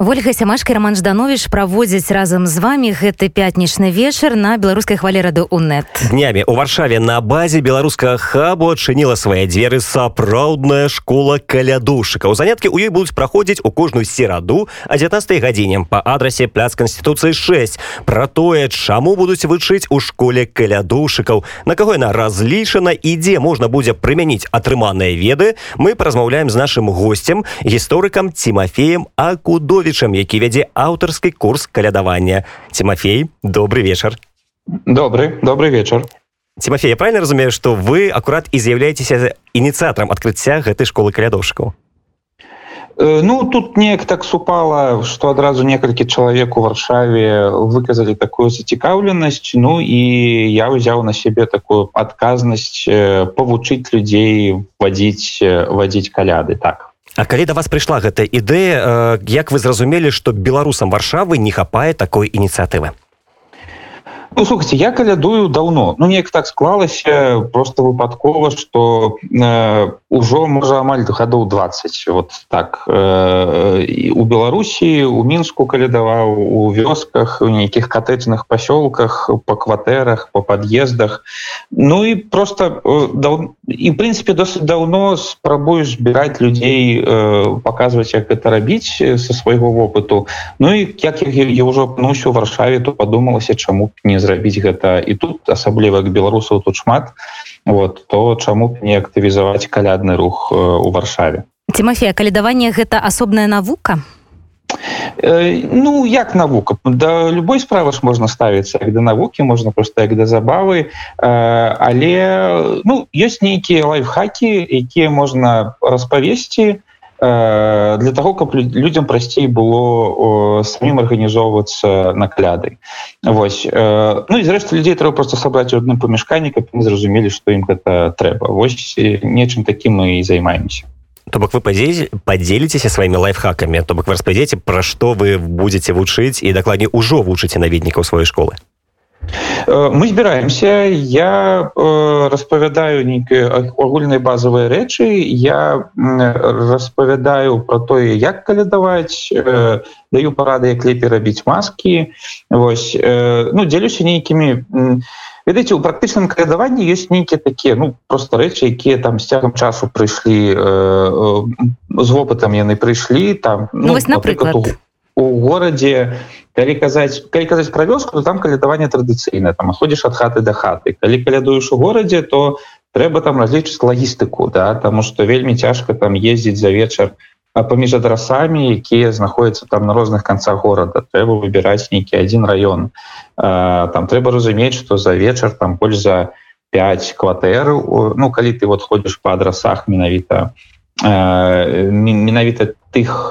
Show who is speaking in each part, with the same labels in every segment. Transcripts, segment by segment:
Speaker 1: ольга сямашка роман жданович праводзіць разам з вами гэты пятнічны вечар на беларускай хвалі рады унет
Speaker 2: днямі у варшаве на базе беларускага хабу адчыніла свае дзверы сапраўдная школа калядушыка у заняткі у ёй будуць праходзіць у кожную сераду а 19 гадзіне па адрасе пляц канституцыі 6 про тое чаму будуць вучыць у школе калядушыкаў на каго яна разлічана і дзе можна будзе прымяніць атрыманыя веды мы паразмаўляем з нашим гостцем гісторыкам тимофеем акудові Павловичем, які вядзе аўтарскі курс калядавання. Тимофей, добрый вечар.
Speaker 3: Добрый, добрый вечар.
Speaker 2: Тимофей, я правильно разумею, што вы акурат і з'яўляецеся ініцыятарам адкрыцця гэтай школы калядоўшчыкаў.
Speaker 3: Ну тут неяк так супала, што адразу некалькі чалавек у варшаве выказалі такую зацікаўленасць. Ну і я ўзяў на сябе такую адказнасць павучыць людзей вадзіць вадзіць каляды так.
Speaker 2: А калі да вас прыйшла гэтая ідэя э, як вы зразумелі што беларусам варшавы не хапае такой ініцыятывы
Speaker 3: ну, слухайте я калядую давно. Ну неяк так склалася просто выпадкова что э, ўжо можа амаль гадоў 20 вот так. Э, у беларусі у мінску калядаваў у вёсках у нейкіх катэджных пасёлках по кватэрах по пад'ездах ну і просто э, дав... і в прынципе досыць давно спрабую збіраць людзей э, показваць як это рабіць со свайго вопыту ну і як я ўжо апнуўся у варшаве то падумалася чаму не зрабіць гэта. І тут асабліва як беларусаў тут шмат вот то чаму б не актывізаваць калядны рух э, у варшаве.
Speaker 1: Тимофея калядаванне гэта асобная навука?
Speaker 3: Э, ну як навука? Да любой справы ж можна ставіцца як да навукі можна просто як да забавы. Э, але ну ёсць нейкія лайфхакі якія можна распавесці. Э, для того каб людям прасцей было самім арганізоўвацца наклядай Вось э, ну і зрэшты людзей трэба просто сабраць у адным памяшканні каб не зразумелі што ім гэта трэба вось нечым таким мы і займаемся.
Speaker 2: То бок вы падзеліцеся сваімі лайфхакамі то бок вы распавядзеце пра што вы будетеце вучыць і дакладней ужо вучыце наведнікаў сваёй школы.
Speaker 3: Э, мы збіраемся я э, распавядаю нейкія агульныя базавыя рэчы я распавядаю про тое як калядаваць э, даю парады як лепей рабіць маскі восьось ну дзелюся нейкімі ведаеце у практычным калядаванні ёсць нейкія такія ну просто рэчы якія там з цягам часу прыйшлі з вопытам яны прыйшлі там
Speaker 1: ну, ну, напрыклад у,
Speaker 3: у горадзе калі казаць калі казаць пра вёску там калядаванне традыцыйна там ходзіш ад хаты да хаты. Калі калядуеш у горадзе то трэба там разлічыць лагістыку да таму што вельмі цяжка там ездзіць за вечар паміж адрасамі якія знаходзяцца там на розных канцах горада. Трэба выбіраць нейкі адзін раён. Там трэба разумець што за вечар там больш за 5 кватэр ну калі ты вот ходзіш по адрасах менавіта менавіта тых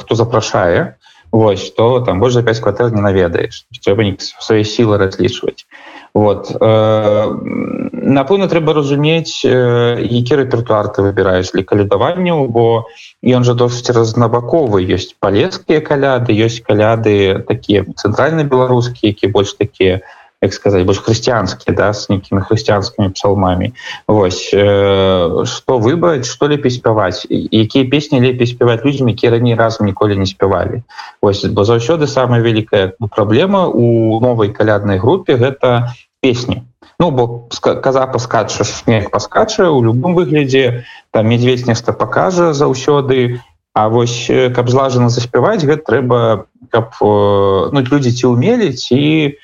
Speaker 3: хто запрашае Вось то там больш за 5 кватэр не наведаеш трэба свае сілы разлічваць вот э, напэўна трэба разумець э, які рэпертуар ты выбіраеш для калядаванню бо ён жа досыць разнабаковы. Ёсць палескія каляды ёсць каляды такія цэнтральна-беларускія які больш такія як сказать больш хрысціянскі да с нейкімі хрысціянскімі псалмамі Вось э, что выбраць что лепей спяваць якія песні лепей спяваць людзям якія раней разам ніколі не спявалі Вось бо заўсёды самая вялікая праблема у новай каляднай групе гэта песні. Ну бо каза паскача снег паскача у любым выглядзе там медведь нешта пакажа заўсёды. А вось каб злажана заспяваць гэта трэба каб ну, людзі ці умелі ці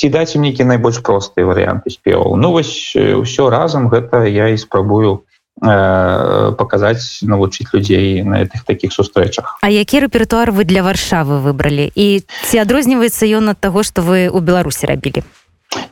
Speaker 3: ці даць ім нейкі найбольш простыя варыянты спеваў ну вось ўсё разам гэта я і спрабую э, паказаць навучыць людзей на гэтых таких сустрэчах.
Speaker 1: А які рэпертуар вы для варшавы выбралі? І ці адрозніваецца ён ад таго што вы у беларусі рабілі?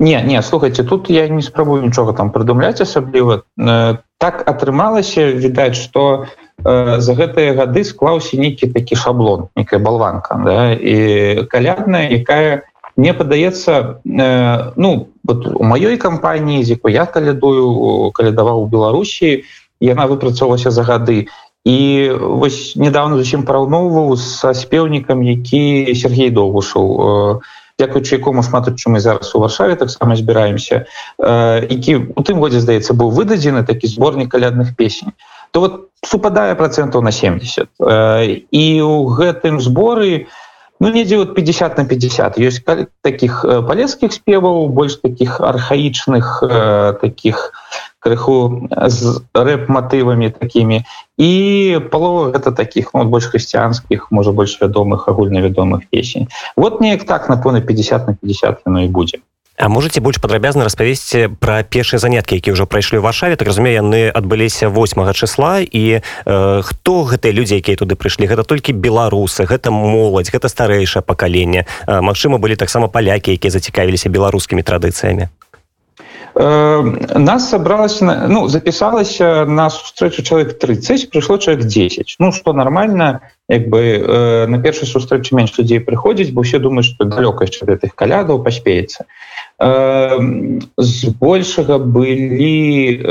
Speaker 3: Не не слухайте тут я не спрабую нічога там прыдумляць асабліва. Э, так атрымалася відаць что э, за гэтыя гады склаўся нейкі такі шаблон некая балванка да? і калядная якая мне падаецца э, ну вот у маёй кампаніі з якой я калядую калядаваў у беларусі яна выпрацоўвалася за гады і вось недавно зусім параўноўваў са спеўнікам які Сергей довгушаў дзякуючы якому шмат чым мы зараз у варшаве таксама збіраемся які у тым годзе здаецца быў выдадзены такі зборнік калядных песень. То вот супадае процентаў на 70 і у гэтым зборы ну недзе вот 50 на 50 ёсць таких палескіх спеваў больш таких архаічных таких крыху з рэп матывамі такімі і палова гэта таких ну, больш хрысціянскіх можа больш вядомых агульнавядомых песень вот неяк так на поны 50 на 50 яно і будзе
Speaker 2: А можете больш падрабязна распавесці пра першыя заняткі які ўжо прайшлі ў варшаве? Так разумею яны адбыліся 8 числа. І э, хто гэтыя людзі якія туды прыйшлі гэта толькі беларусы гэта моладзь гэта старэйшае пакаленне Мачыма былі таксама палякі якія зацікавіліся беларускімі традыцыямі
Speaker 3: нас сабралася ну запісалася на сустрэчу чалавек 30 прыйшло чалавек 10 ну что нормально як бы на першай сустрэчы менш людзей прыходзіць бо все думаюць что далёка яшчэ гэтых калядаў паспеецца збольшага былі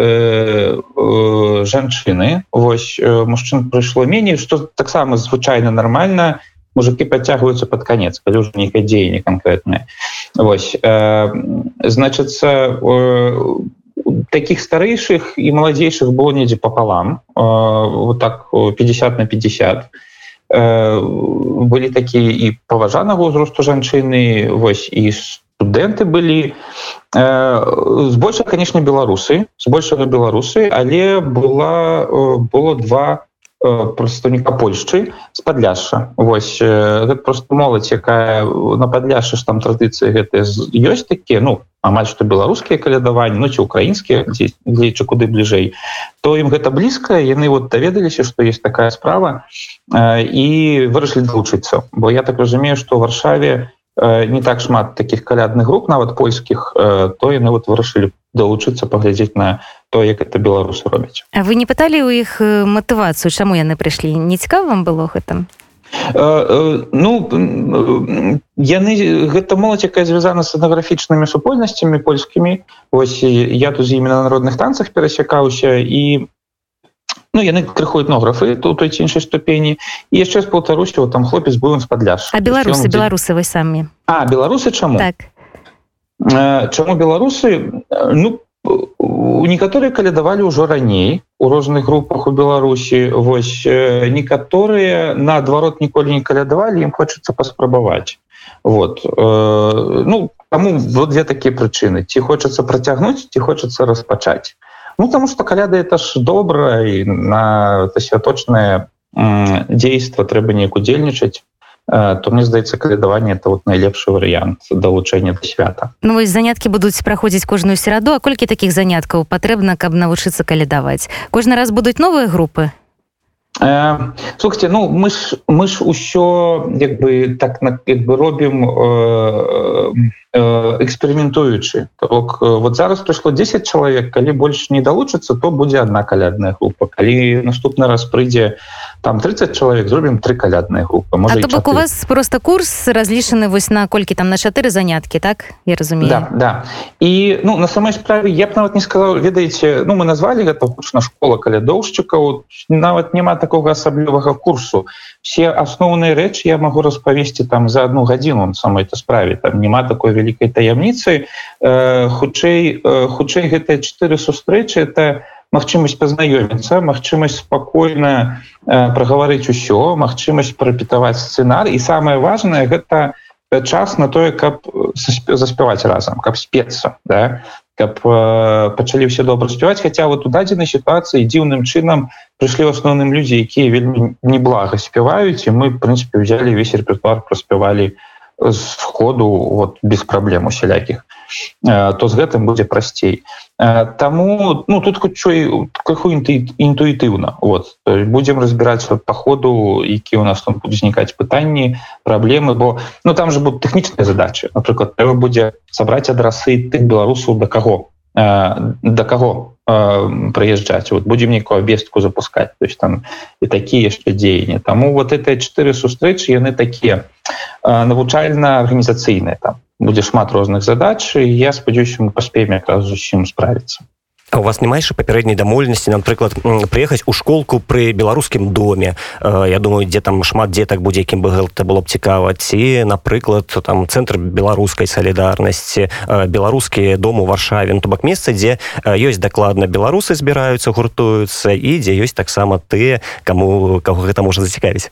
Speaker 3: жанчыны Вось мужчын прыйшло меней что таксама звычайна нормально мужики подцягваюцца под конец калі уже нейкае дзеянне конкретное. Вось э, значится э, таких старэйшых і маладзейшых было недзе пополам э, вот так 50 на 50 э, былі такія і паважанага ўзросту жанчыны Вось і студэнты былі э, збольша конечно беларусы збольшага беларусы але была э, было два прадстаўніка Польшчы з падляша Вось гэта просто моладзь якая на падляшы ж там традыцыі гэтыя ёсць такія ну амаль што беларускія калядаванні ну ці украінскія дзеючы куды бліжэй то ім гэта блізка яны вот даведаліся што есть такая справа і вырашылі далучыцца. Бо я так разумею што варшаве не так шмат таких калядных груп нават польскіх то яны вот вырашылі далучыцца паглядзець на то як это беларусы робяць.
Speaker 1: А вы не пыталі ў іх матывацыю чаму яны прыйшлі? Не цікава вам было гэта?
Speaker 3: Ну яны гэта моладзь якая звязана з этнаграфічнымі супольнасцямі польскімі. Ось я тут з імі на народных танцах перасякаўся і Ну, яны крыху этнографы то той ці іншай ступені. І яшчэ з паўтарусі там хлопец быў спадляш
Speaker 1: А беларусы беларусы вы самі?
Speaker 3: А беларусы чаму?
Speaker 1: Так.
Speaker 3: Чаму беларусы? Ну некаторыя калядавалі ўжо раней у розных групах у беларусі вось некаторыя наадварот ніколі не калядавалі ім хочацца паспрабаваць. Вот ну таму вот две такія прычыны. Ці хочацца працягнуць ці хочацца распачаць. Ну таму что каляды это ж добра і на святочнае дзейства трэба неяк удзельнічаць то мне здаецца калядаванне это вот найлепшы варыянт далучэння да свята.
Speaker 1: Ну вось заняткі будуць праходзіць кожную сераду а колькі такіх заняткаў патрэбна каб навучыцца калядаваць кожны раз будуць новыя групы
Speaker 3: Э, слухайте ну мы ж мы ж усё як бы так як бы робім э, э, эксперыментуючы так вот зараз прыйшло 10 чалавек калі больш не далучыцца то будзе одна калядная група. Калі наступны раз прыйдзе там 30 чалавек зробім три калядныя групы
Speaker 1: бок у вас просто курс разлічаны вось на колькі там на чатыры заняткі так? Я разумею
Speaker 3: да, да. і ну на самой справе я б нават не сказал ведаеце ну мы назвалі гэта гучна школа калядоўшчыкаў нават няма такого асаблівага курсу. Все асноўныя рэчы я могу распавесці там за одну гадзіну на самой это справе там няма такой вялікай таямніцы э, хутчэй э, хутчэй гэтыя чатыры сустрэчы это магчымасць пазнаёміцца магчымасць спакойна э, прагаварыць усё магчымасць прапітаваць сцэнар. І самае важное гэта час на тое каб заспяваць разам каб спецца да? Каб э, пачалі все добра спяваць. Хаця вот у дадзенай сітуацыі дзіўным чынам прыйшлі ў асноўным людзі якія вельмі неблага спяваюць і мы прынцыпе взяли весь рэпертуар праспявалі з входу вот без праблем усялякіх. То з гэтым будзе прасцей. Таму ну тут хутчэй крыху інтуітыўна. Вот будзем разбіраць па ходу які у нас там будзе знікаць пытанні праблемы бо ну там же будут тэхнічныя задачи напрыклад трэба будзе сабраць адрасы тых беларусаў да каго да каго прыязджаць вот будзем нейкую вестку запускать. То есть там і такія яшчэ дзеянні Таму вот это чатыры сустрэчы яны такія навучальна арганізацыйныя там. Будзе шмат розных задач і я спадзяюся мы паспеем якраз зусім справіцца
Speaker 2: А у вас не майше папярэдняй дамоўленасці напрыклад прыехаць у школку пры беларускім доме Я думаю дзе там шмат дзетак будзе якім бы гэта было б цікава ці напрыклад там цэнтр беларускай салідарнасці беларускія дом у варшаве ну, то бок месца дзе ёсць дакладна беларусы збіраюцца гуртуюцца і дзе ёсць таксама тыя кому каго гэта можа зацікавіць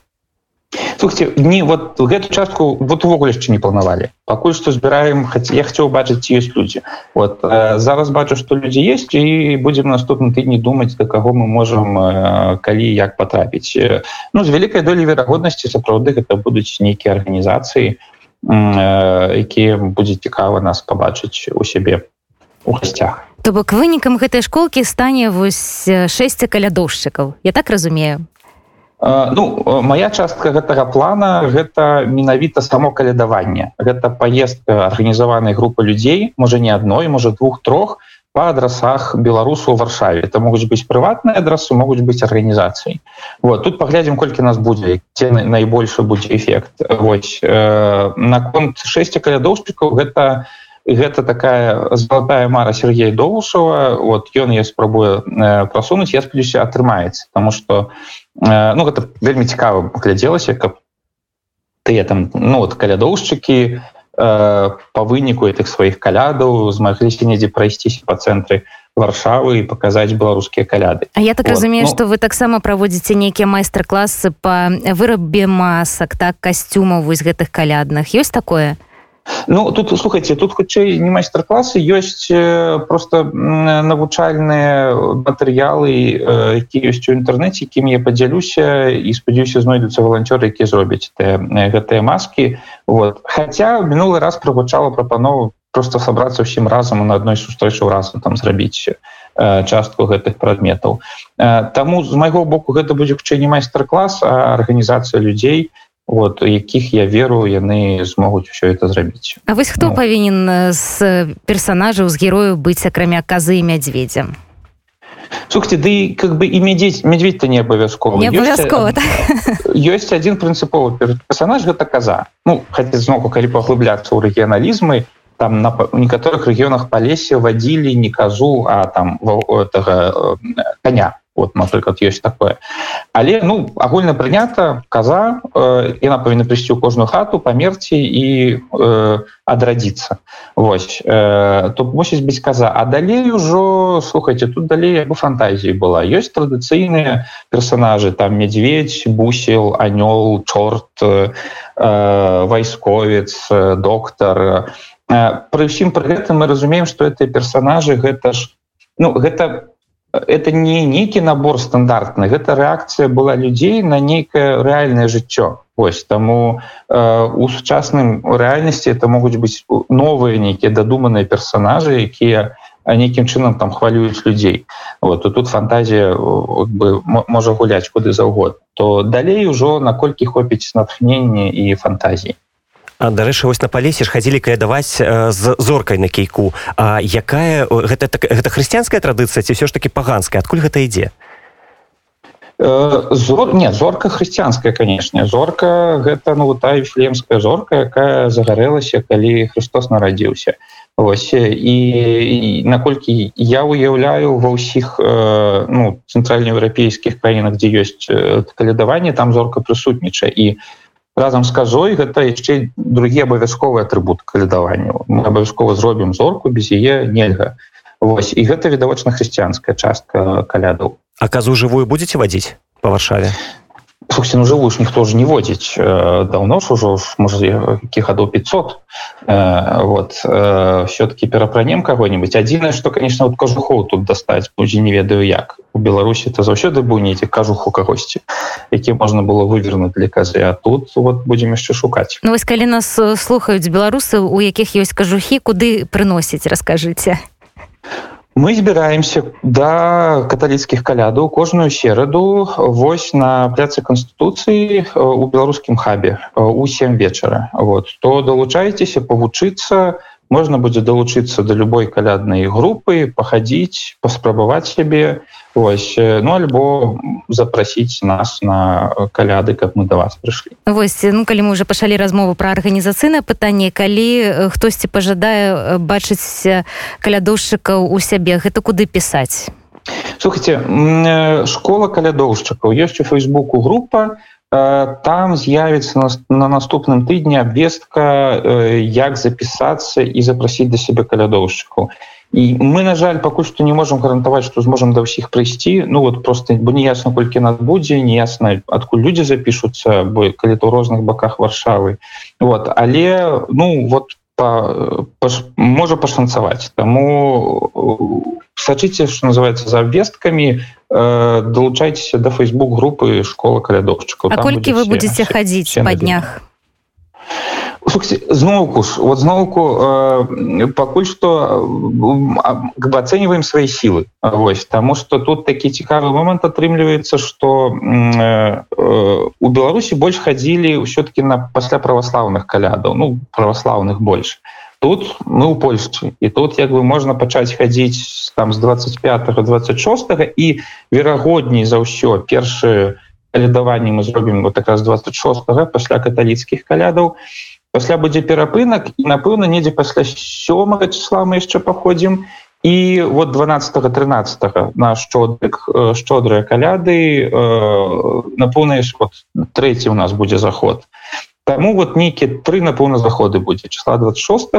Speaker 3: слухайте не вот гэту частку вот увогуле яшчэ не планавалі пакуль што збіраем я хацеў бачыць ёсць людзі вот э, зараз бачу што людзі есть і будзем наступны тыдні думаць да каго мы можам э, калі як патрапіць э, ну з вялікай долей верагоднасці сапраўды гэта будуць нейкія арганізацыі якія будзе цікава нас пабачыць у сябе у гасцях.
Speaker 1: То бок вынікам гэтай школкі стане вось шэсця калядоўшчыкаў я так разумею
Speaker 3: Ну моя частка гэтага плана гэта менавіта само калядаванне гэта поездка арганізаванай групы людзей можа не адной можа двух трох по адрасах беларусу у варшаве. Это могуць быць прыватныя адрасы могуць быць арганізацыі. Вот тут паглядзім колькі нас будзе ці найбольшы будзе эфект. Вось э, наконт шэсця калядоўшчыкаў гэта гэта такая золотая мара Сергея доушава вот ён я спрабую прасунуць я спадзяюся атрымаецца. Потому что ну гэта вельмі цікава глядзелася каб тыя там ну вот калядоўшчыкі э, по выніку этих сваіх калядаў змагліся недзе прайсціся по цэнтры варшавы і паказаць беларускія каляды.
Speaker 1: А я так вот, разумею ну, что вы таксама праводзіце нейкія майстар-класы по вырабе масак так касцюмаў вось гэтых калядных. Ёсць такое
Speaker 3: Ну тут слухайте тут хутчэй не майстар-класы ёсць просто навучальныя матэрыялы які ёсць у інтэрнэце якім я падзялюся і спадзяюся знойдуцца валанцёры які зробяць гэтыя маскі вот хотя мінулы раз прагучала прапанову просто сабрацца ўсім разам на адной сустрэчу разам там зрабіць частку гэтых прадметаў Таму з майго боку гэта будзе хутчэй не майстар-клас а арганізацыя людзей вот якіх я веру яны змогуць все это зрабіць.
Speaker 1: А вось хто ну. павінен з персонажаў з герою быць акрамя казы і мядзведзя?
Speaker 3: Слухайте ды как бы і медзець медведь то не абавязкова
Speaker 1: не абавязкова так.
Speaker 3: ёсць один прынцыповы персонаж гэта каза. Ну хотя зноку калі паглыбляцца ў рэгіяналізмы там на некаторых рэгіёнах па лесе вадзілі не казу а там этого коня вот напрыклад ёсць такое. Але ну агульна прынята каза э, яна павінна прыйсці ў кожную хату памерці і э, адрадзіцца. Вось э, то мусіць быць каза. А далей ужо слухайте тут далей бы фантазіі была. Ёсць традыцыйныя персонажы там медведь бусел анёл чорт э, вайсковец доктор э, пры ўсім пры гэтым мы разумеем что это персонажы гэта ж ну гэта по это не нейкі набор стандартны гэта рэакцыя была людзей на нейкае рэальнае жыццё ось таму э, у сучасным рэальнасці это могуць быць новыя нейкія дадуманыя персонажы якія нейкім чынам там хвалююць людзей вот то тут фантазія бы можа гуляць куды заўгод то далей ужо наколькі хопіць натхнення і фантазіі
Speaker 2: дарэчы вось на палесе ж хадзілі каядаваць з зоркай на кейку. А якая гэта так, гэта хрысціянская традыцыя ці ўсё ж таки паганская? Адкуль гэта ідзе?
Speaker 3: Зор не зорка хрысціянская канешне. Зорка гэта ну та шлемская зорка якая загарэлася калі Христос нарадзіўся. Вось і, і наколькі я уяўляю ва ўсіх э, ну, цэнтральнаеўрапейскіх краінах дзе ёсць калядаванне там зорка прысутнічае. І разам з казой гэта яшчэ другі абавязковы атрыбут калядавання мы абавязкова зробім зорку без яе нельга. Вось. І гэта відавочна хрысціянская частка калядаў.
Speaker 2: А казу жывую будетеце вадзіць по варшаве
Speaker 3: Слушайте, ну живу ж ніхто ж не водзіць давно ж ужо можа які гадоў 500 э, вот э, все-таки перапранем кого-нибудь. Адзінае что конечно вот кажухоў тут дастаць будзе не ведаю як. У беларусі то заўсёды быў нейці кажуху кагосьці які можна было вывернуть для казы а тут вот будем яшчэ шукаць
Speaker 1: Ну вось калі нас слухаюць беларусы у якіх ёсць кажухі куды прыносіць расскажыце
Speaker 3: мы збіраемся да каталіцкіх калядаў кожную сераду вось на пляцы канстытуцыі э, у беларускім хабе у сем вечара вот. То далучайцеся павучыцца можна будзе далучыцца до любой каляднай групы пахадзіць паспрабаваць сябе ось ну альбо запрасіць нас на каляды каб мы до вас прыйшлі
Speaker 1: Вось ну калі мы уже пачалі размову про арганізацыйнае пытанне калі хтосьці пажадае бачыць калядушчыкаў у сябе гэта куды пісаць?
Speaker 3: Слухайте школа калядоўшчыкаў. Ёсць у фейсбуку група там з'явіцца на, на наступным тыдні абвестка як запісацца і запрасіць да сябе калядоўшчыкаў і мы на жаль пакуль што не можемм гарантаваць што зможам да ўсіх прыйсці ну вот просто бо не ясна колькі нас будзе не ясна адкуль людзі запішуцца бо калі то ў розных баках варшавы. Вот але ну вот па, па, можа пашанцаваць таму сачыце что называется за абвесткамі э, долучайтеся до фейсбук групы школа калядовчыкаў
Speaker 1: колькі вы будете хадзіць па днях
Speaker 3: зноўку вот зноўку э, пакуль что как бы ацэньваем свои сілы Вось тому что тут такі цікавы момант атрымліваецца что э, у беларусі больш хадзілі ўсё-таки на пасля праваслаўных калядаў ну праваслаўных больш тут мы у Польшчы і тут як бы можна пачаць хадзіць там з 25 26 і верагодней за ўсё першае калядаванне мы зробім вот так раз 26 пасля каталіцкіх калядаў пасля будзе перапынак і напэўна недзе пасля сёмага числа мы яшчэ паходзім. І вот 12 13 на шчодрык шчодрыя каляды на поўна вот трэці у нас будзе заход. Таму вот нейкі тры напэўна заходы будзе. Числа 26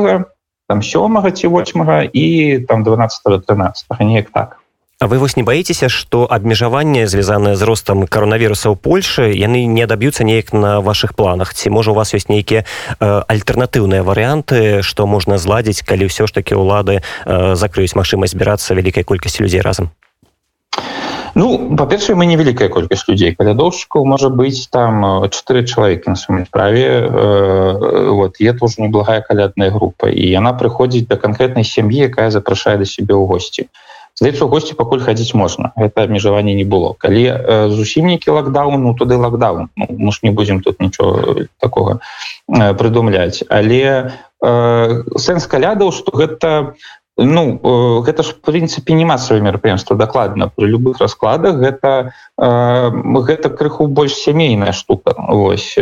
Speaker 3: там сёмага ці 8 і там 12 13 неяк так
Speaker 2: А вы вось не баіцеся што абмежаванне звязанае з ростам каронавіруса ў Польшы яны не даб'юцца неяк на ваших планах? Ці можа у вас ёсць нейкія э, альтэрнатыўныя варыянты што можна зладзіць калі ўсё ж такі ўлады э, закрыюць магчымасць збірацца вялікай колькасці людзей разам?
Speaker 3: Ну па-першае мы невялікая колькасць людзей. Калядоўшчыкаў можа быць там чатыры чалавекі на сваёй справе э, вот. Е тоже неблагая калядная група і яна прыходзіць да канкрэтнай сям'і якая запрашае да сябе ў госці здаецца у госці пакуль хадзіць можна гэта абмежаванне не было. Калі э, зусім нейкі лакдаун ну туды лакдаун ну, мы ж не будзем тут нічого такого э, прыдумляць але э, сэнс калядаў што гэта Ну гэта ж прынцыпе не масавае мерапрыемства дакладна. Пры любых раскладах гэта гэта крыху больш сямейная штука. Вось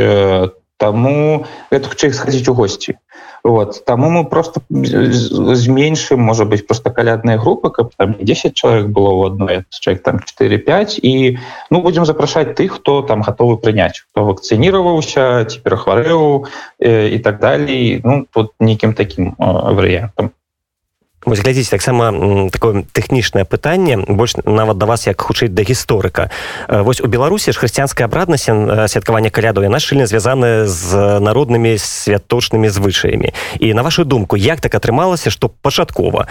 Speaker 3: таму гэта хутчэй схадзіць у госці вот таму мы просто зменшым можа быть просто калядная група каб там 10 чалавек было ў адной человек там 45 і ну будзем запрашаць тых хто там гатовы прыняць хто вакцыніраваўся ці перахварэў э, і так далей ну тут нейкім таким э, варыянтам
Speaker 2: Вось глядзіце таксама такое тэхнічнае пытанне больш нават да вас як хутчэй да гісторыка. Вось у беларусі ж хрысціянская абраднасць святкавання каляду яна шчыльна звязаная з народнымі святочнымі звычаямі. І на вашу думку як так атрымалася што пачаткова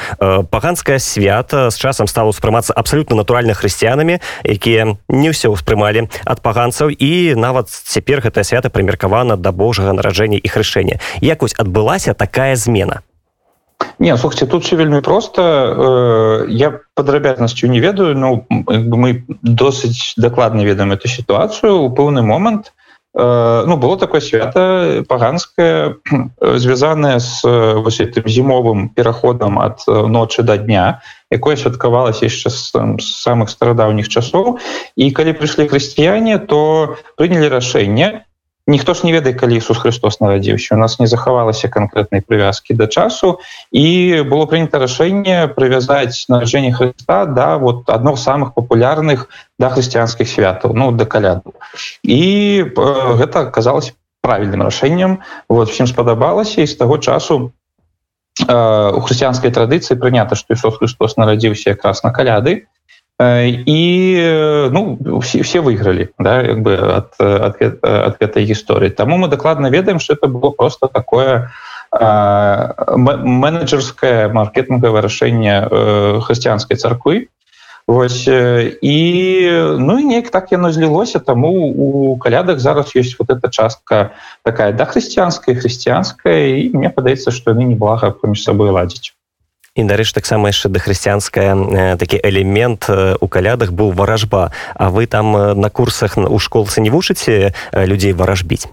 Speaker 2: паганскае свята з часам стала ўспрымацца абсалютна натуральна хрысціянамі якія не ўсё ўспрымалі ад паганцаў і нават цяпер гэтае свята прымеркавана да божага нараджэння і хрышэння як вось адбылася такая змена
Speaker 3: Не слухайте тут все вельмі просто э, я падрабязнасцю не ведаю ну, мы досыць дакладна ведаем эту сітуацыю. У пэўны момант э, ну было такое свята паганское звязанае с вось этим зімовым пераходам ад ночы да дня якое святкавалася яшчэ з самых старадаўніх часоў. І калі прыйшлі хрысціяне то прынялі рашэнне ніхто ж не ведае калі Ісус Христос нарадзіўся. У нас не захавалася канкрэтнай прывязкі да часу і было прынята рашэнне прывязаць нараджэнне Христа да вот адно з самых папулярных да хрысціянскіх святаў ну да каляду і э, гэта аказалось правільным рашэннем. Вот всем спадабалася і з таго часу э, у хрысціянскай традыцыі прынята што Ісус Христос нарадзіўся якраз на каляды і ну все, все выйгралі да, як бы ад, ад, ад гэтай гісторыі Таму мы дакладна ведаем что это было просто такое менеджерское маркетингавае рашэнне хрысціянскай царквы Вось і ну і неяк так яно злілося таму у калядах зараз ёсць вот эта частка такая да хрысціянская хрысціянская і мне падаецца што яны неблага паміж сабой ладзіць
Speaker 2: дарэч таксама яшчэ да хрысціянская такі элемент у калядах быў варажба. А вы там на курсах у школцы не вучыце людзей варажбіць?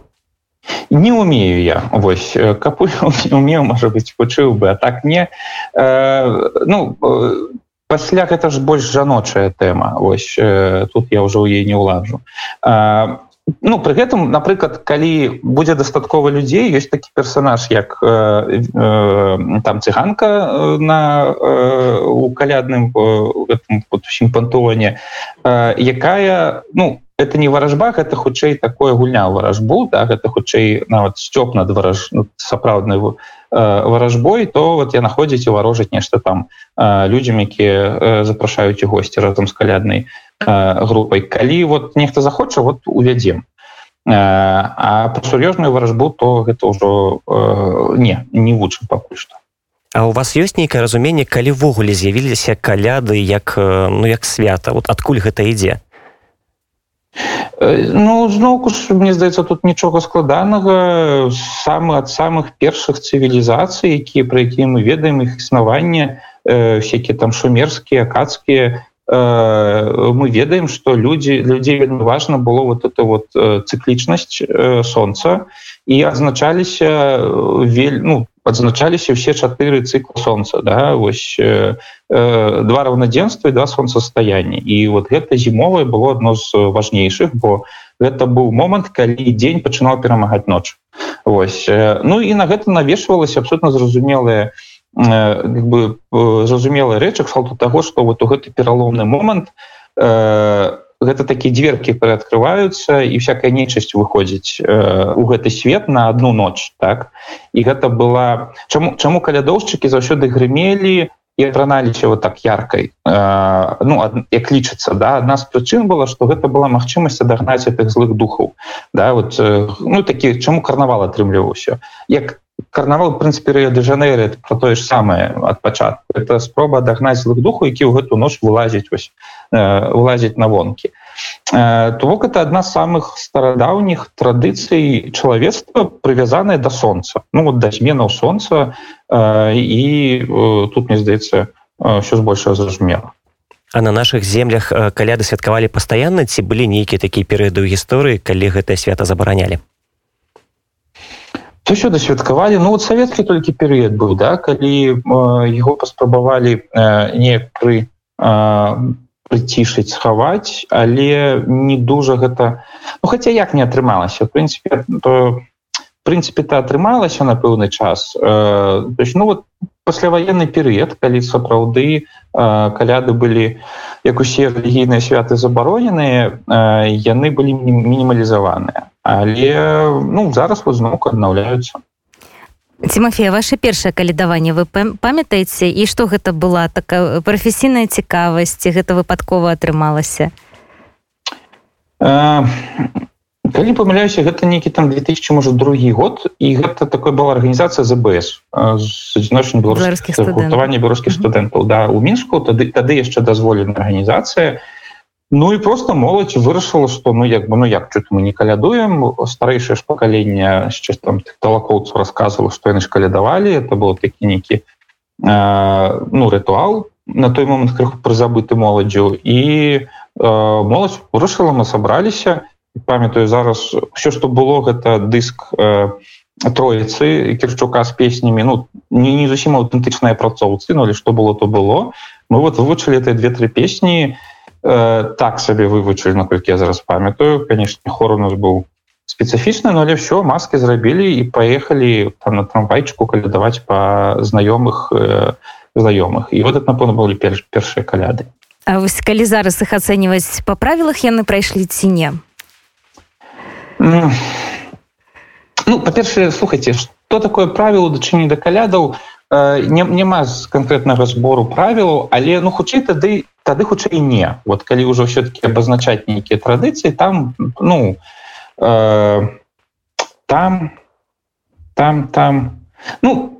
Speaker 3: Не умею я. Вось капу умею может быть вучыў бы а так не. Э, ну пасля гэта ж больш жаночая тэма. Ось э, тут я ўжо ў ей не ўлажу. А Ну пры гэтым напрыклад калі будзе дастаткова людзей ёсць такі персонаж як э, э, там цыганка э, на э, у калядным усім пантоне э, якая ну это не варажба это хутчэй такое гульня варажбу да гэта хутчэй нават сцёп над вараж ну, сапраўдны э, варажбой то вот я находзіць і варожаць нешта там э, людзям якія э, запрашаюць у госці разам з каляднай. э, групай калі вот нехта захоча вот увядзем. Э, а про сур'ёзную варажбу то гэта ўжо э, не не вучым пакуль што.
Speaker 2: А у вас ёсць нейкае разуменне калі ввогуле з'явіліся каляды як ну як свята? Вот адкуль гэта ідзе?
Speaker 3: Ну зноўку ж мне здаецца тут нічога складанага. Самы ад самых першых цывілізацый якія пра якія мы ведаем іх існаванне всякие там шумерскія акадскія мы ведаем что людзі людзей вельмі важно было вот это вот цыклічнасць солнца. І адзначаліся вель ну адзначаліся ўсе чатыры цыклы солнца да. Вось э, два раўнадзенства і два солнцастаяння і вот гэта зімовае было адно з важнейшых бо гэта быў момант калі дзень пачынаў перамагаць ноч. Вось э, ну і на гэта навешвалася абсолютно зразумелыя э, бы зразумелая рэчак фалту таго што вот у гэты пераломны момант э, гэта такія дзверкі прыадкрываюцца і всякая нечасць выходзіць э, у гэты свет на одну ноч так? І гэта была чаму чаму калядоўшчыкі заўсёды грымелі і апраналіся вот так яркай э, ну як лічыцца да адна з прычын была что гэта была магчымасць адагнаць гэтых злых духаў да вот э, ну такі чаму карнавал атрымліваўся. Як карнавал прынцыпе рэа де жанейры про тое ж самае ад пачатку. Это спроба адагнаць злых духу які ў гэту ноч вылазіць вось э, вылазіць на вонкі. э, то бок это адна з самых старадаўніх традыцый чалавецтва прывязаная да сонца ну вот да зменаў сонца э, і э, тут мне здаецца ўсё з большая зразумела
Speaker 2: А на наших землях каляды святкавалі пастаянна ці былі нейкія такія перыяды ў гісторыі калі гэтае свята забаранялі
Speaker 3: сюда святкавалі ну вот савецкі толькі перыяд быў да калі э, его паспрабавалі э, не пры э, прыцішыць схаваць але не дужа гэта ну, хотя як не атрымалася. В прынципе то прынципе-то атрымалася на пэўны час. Э, то есть ну вот пасляваенны перыяд калі сапраўды э, каляды былі як усе рэлігійныя святы забароненыя э, яны былі мінімалізаваныя. Але ну зараз вот зноўку аднаўляюцца
Speaker 1: Тимофея ваше першае калідаванне вы памятаеце і што гэта была такая прафесійная цікавасць гэта выпадкова атрымалася
Speaker 3: калі памыляюся гэта нейкі там 2000 можа другі год і гэта такой была арганізацыя збс зношень беларускіх гуртавання беларускіх студэнтаў да у мінску тады тады яшчэ дазволена арганізацыя і Ну і просто моладзь вырашыла что ну як бы ну як чуть мы не калядуем старэйшае ж пакаленне яшчэ там талакоўцу рассказывала что яны ж калядавалі это было такі нейкі э, ну рытуал на той момант крыху прызабыты моладзю і э, моладзь вырашыла мы сабраліся памятаю зараз все что было гэта дыск э, троіцы кірчука з песнямі ну не, не зусім аўтэнтычныя працоўцы ну але что было то было. Мы вот вывучылі этой две-тры песні і э, так сабе вывучылі наколькі я зараз памятаю. Конечно хор у нас быў спецыфічны но але все маски зрабілі і поехали там на трамвайчыку калядаваць по знаёмых э, знаёмых і вот это напэўна былі перш першыя каляды
Speaker 1: А вось калі зараз іх ацэньваць па правілах яны прайшлі ці не
Speaker 3: ну, ну па-першае слухайте что такое правіла дачыні да калядаў э, няма з канкрэтнага збору правілаў але ну хутчэй тады тады хутчэй не. Вот калі ўжо все-таки абазначаць нейкія традыцыі там ну э, там там там. Ну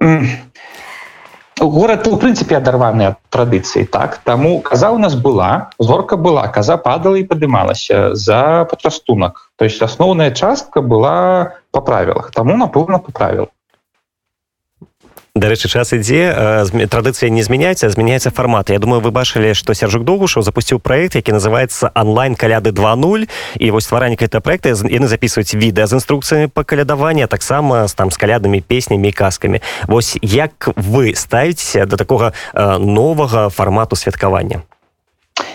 Speaker 3: город у прынцыпе адарваны ад традыцыі так. Таму каза у нас была зорка была каза падала і падымалася за пачастунак то есть асноўная частка была по правілах таму напэўна по правілах
Speaker 2: дарэчы час ідзе традыцыя не змяняецца змяняецца фармат Я думаю вы бачылі што сяржук доўгушаў запусціў проект які называется онлайн каляды 20 і вось стваральнік это проекта яны записываюць відэа з інструкцыямі па калядавання таксама там з каляднымі песнямі і казкамі Вось як вы ставіце да такога новага фармату святкавання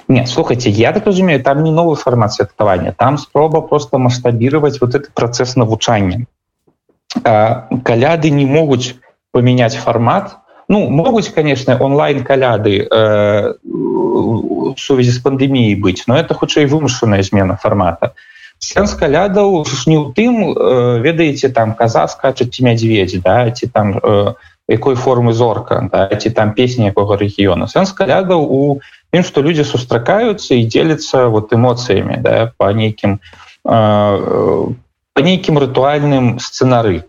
Speaker 3: Нет, слухайте, я так разумею, там не новый формат святкавання, там спроба просто масштабировать вот этот процесс навучання. Каляды не могуць поменять формат. Ну, могуць, конечно, онлайн каляды э, в сувязі з пандеміяй быць, но это хутчэй вымушаная змена формата. Сэнс калядаў не ў тым э, ведаеце там каза скачаць ці мядзведзі да, ці там э, якой формы зорка да, ці там песні якога рэгіёна. Сэнс калядаў у тым что люди сустракаюцца і дзеляцца вот эмоцыямі да, по нейкім э, по нейкім рытуальным сцэнары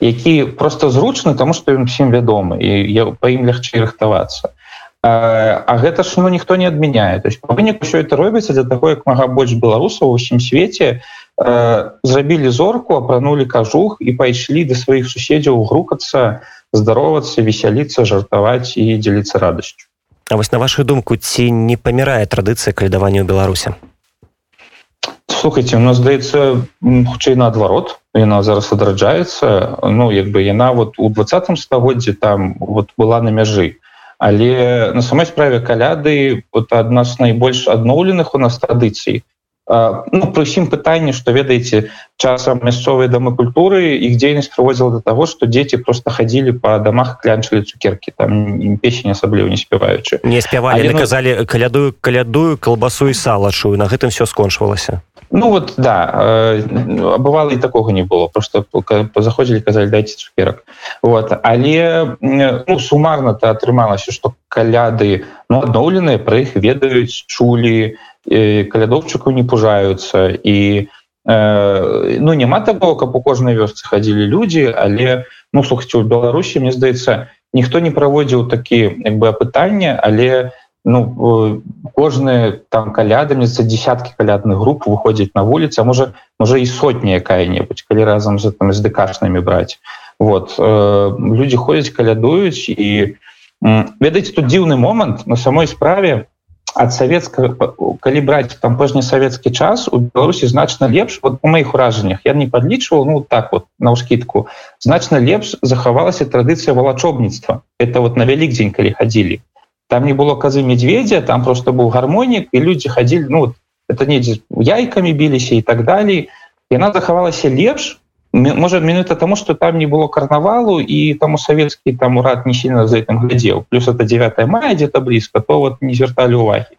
Speaker 3: які просто зручны тому что ён всем вядомы і по ім лягчэй рыхтавацца. А гэта ж ну ніхто не адмяняе. То есть по выніку все это робіцца для таго як мага больш беларусаў усім свеце э, зрабілі зорку апранули кажух і пайшлі до сваіх суседзяў грукацца здаровацца весяліцца жартаваць і дзеліцца радасцю.
Speaker 2: А вось на вашу думку ці не памірае традыцыя калядавання ў беларусе
Speaker 3: слухайте у нас здаецца хутчэй наадварот яна зараз адраджаецца ну як бы яна вот у двадцатым стагоддзе там вот была на мяжы. Але на самой справе каляды вот адна з найбольш адноўленых у нас традыцый ну, пры ўсім пытанні што ведаеце часам мясцовыя дамы культуры іх дзейнасць прыводзіла до того что дзеці просто хадзілі по дамах клянчылі цукерки там песень асабліва не спяваючы.
Speaker 2: Не спявалі ну... казалі калядую калядую колбасу і салачую на гэтым все скончвалася
Speaker 3: Ну вот да э, бывало і такого не было. Просто заходзілі казалі дайте цукерак вот. Але ну, сумарна то атрымалася что каляды ну, адноўленыя пра іх ведаюць чулі калядовчыкаў не пужаюцца і э, ну няма такого каб у кожнай вёсцы хадзілі людзі але ну слухайте у беларусі мне здаецца ніхто не праводзіў такі бы апытанне але ну кожны там калядаміцца десяткі калядных груп выходзіць на вуліцы можа можа і сотня якая-небудзь калі разам з там з дэкашнымі браць. Вот э, люди ходзяць калядуюць і ведаеце тут дзіўны момант на самой справе. Ад савецкага калі браць там пожні савецкі час у беларусі значна лепш вот у моихх уражаннях я не подлічваў ну так вот на ўскидку значна лепш захавалася традыцыя валачобніцтва. Это вот на вялік дзень калі хадзілі там не было казы медведя там просто быў гармонік і люди хадзілі ну это недзе яйкамі біліся і так далей яна захавалася лепш может минута тому что там не было карнавалу и тому советский там урад не сильно за этим глядел. Плюс это 9 мая где-то близко то вот не звертали уваги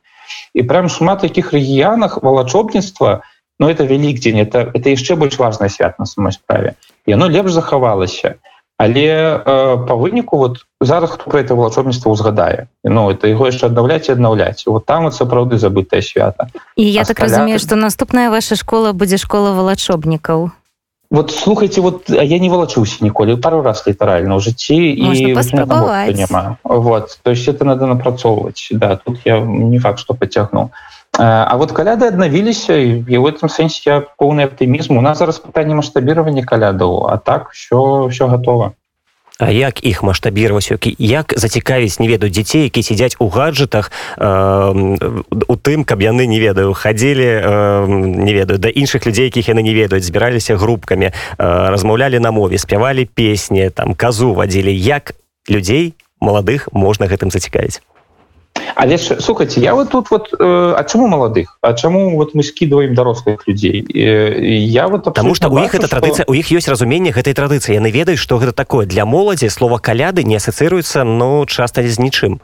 Speaker 3: и прям шмат таких регионах волочобніцтва но это велик день это это яшчэ больш важная свят на самой справе. И оно лепш захавалася але э, по выніку вот зараз хто про это волочобніцтва узгадае ну это его яшчэ аднаўляць і аднаўляць. Вот там вот сапраўды забытая свята.
Speaker 1: І я а так скаля... разумею что наступная ваша школа будзе школа волачобнікаў
Speaker 3: вот слухайте вот я не волочуся ніколі. Пару раз літаральна ў жыцці і няма вот то есть это надо напрацоўваць. Да тут я не факт что поцягну а вот каляды аднавіліся і в этом сэнсе я поўны аптымізм у нас зараз пытанне маштабіравання калядаў а так все все готово.
Speaker 2: А як іх маштабіраваць як зацікавіць не ведаю дзяцей які сядзяць у гаджетах э, у тым каб яны не ведаю хадзілі э, не ведаю да іншых людзей якіх яны не ведаюць збіраліся групкамі э, размаўлялі на мове спявалі песні там казу вадзілі. Як людзей маладых можна гэтым зацікавіць
Speaker 3: але слухайте я вот тут вот э, а чаму маладых А чаму вот мы скидываем дарослых людзей я вот
Speaker 2: потому что у іх это традыцыя у іх ёсць разуменне гэтай традыцыі яны ведаюць что гэта такое. Для моладзі слова каляды не асацыруецца но часто з нічым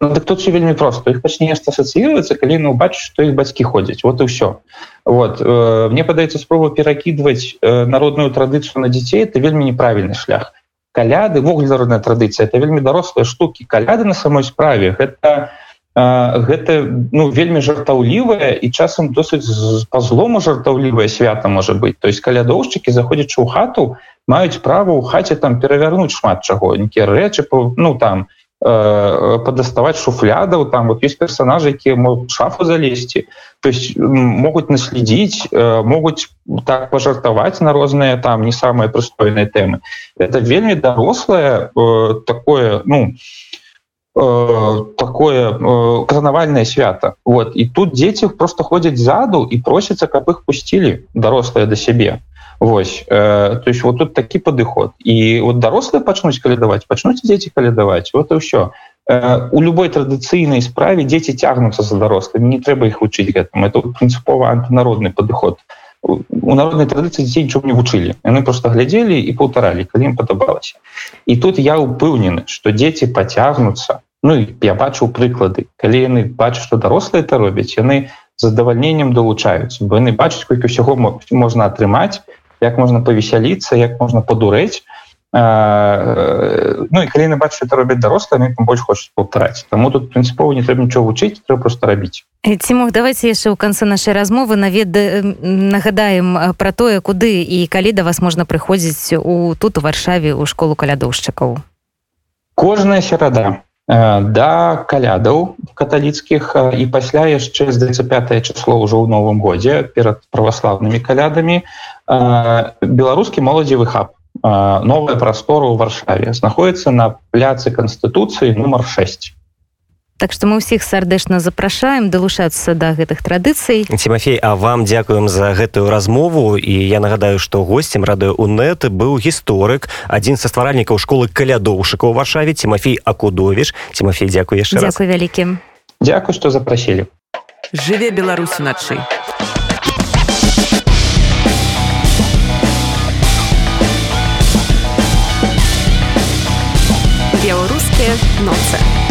Speaker 3: Ну, так тут вельмі просто. Их пачне нешта асацыюецца калі ну бачу что их бацькі ходзяць вот и все вот э, мне падаецца спробу перакідваць э, народную традыцыю на дзяцей это вельмі неправільны шлях каляды вуглеродная традыцыя это вельмі дарослыя штуки. Каляды на самой справе гэта гэта ну вельмі жартаўлівая і часам досыць по злому жартаўлівая свята можа быть. То есть калядоўшчыкі заходзячы ў хату маюць права ў хаце там перавярнуць шмат чаго нейкія рэчы ну там э, падаставаць шуфлядаў там вот есть персонажи якія могут шафу залезці то есть могуць наследзіць э, могуць так пожартаваць на розныя там не самыя прыстойныя тэмы это вельмі дарослае э, такое ну э, такое э, карнавальное свята вот. І тут дзеці просто ходзяць заду і просяцца каб іх пусцілі дарослыя да сябе Вось э, то есть вот тут такі падыход. І вот дарослыя пачнуць калядаваць пачнуць дзеці калядаваць вот і ўсё. Э, у любой традыцыйнай справе дзеці цягнуцца за дарослымі не трэба іх вучыць гэтым это прынцыпова антынародны падыход. У народнай традыцыі дзень чым не вучылі. Яны просто глядзелі і паўтаралі калі ім падабалася. І тут я ўпэўнены што дзеці пацягнуцца. Ну я бачыў прыклады. Калі яны бачаць што дарослыя это робяць яны задавальненнем далучаюцца бо яны бачаць колькі ўсяго можна атрымаць як можна павесяліцца як можна падурэць. Ну і калі бачу это робяць дарослымі больш хочуць паўтараць. Таму тут прынцыпова не трэба нічого вучыць трэба просто рабіць.
Speaker 1: Ці мог давайте яшчэ ў канцы нашай размовы навед нагадаем пра тое куды і калі да вас можна прыходзіць у тут у варшаве ў школу калядоўшчыкаў.
Speaker 3: Кожная серада да калядаў каталіцкіх і пасля яшчэ з 35 число ўжо ў новым годзе перад праваслаўнымі калядамі беларускі моладзевы хаб новая прастора ў варшаве знаходіцца на пляцы канстытуцыі нумар 6
Speaker 1: Так што мы ўсіх сардэчна запрашаем далучацца да гэтых традыцый.
Speaker 2: Тимофей А вам дзякуем за гэтую размову. І я нагадаю што гостцем радыё унет быў гісторык адзін са стваральнікаў школы калядоўшыка ў варшаве Тимофей акудовіш Тимофей дзякуй яшчэ
Speaker 1: дзякуй вялікім.
Speaker 3: Дзякуй што запрасілі.
Speaker 4: Жыве беларус начай беларускія ноцы.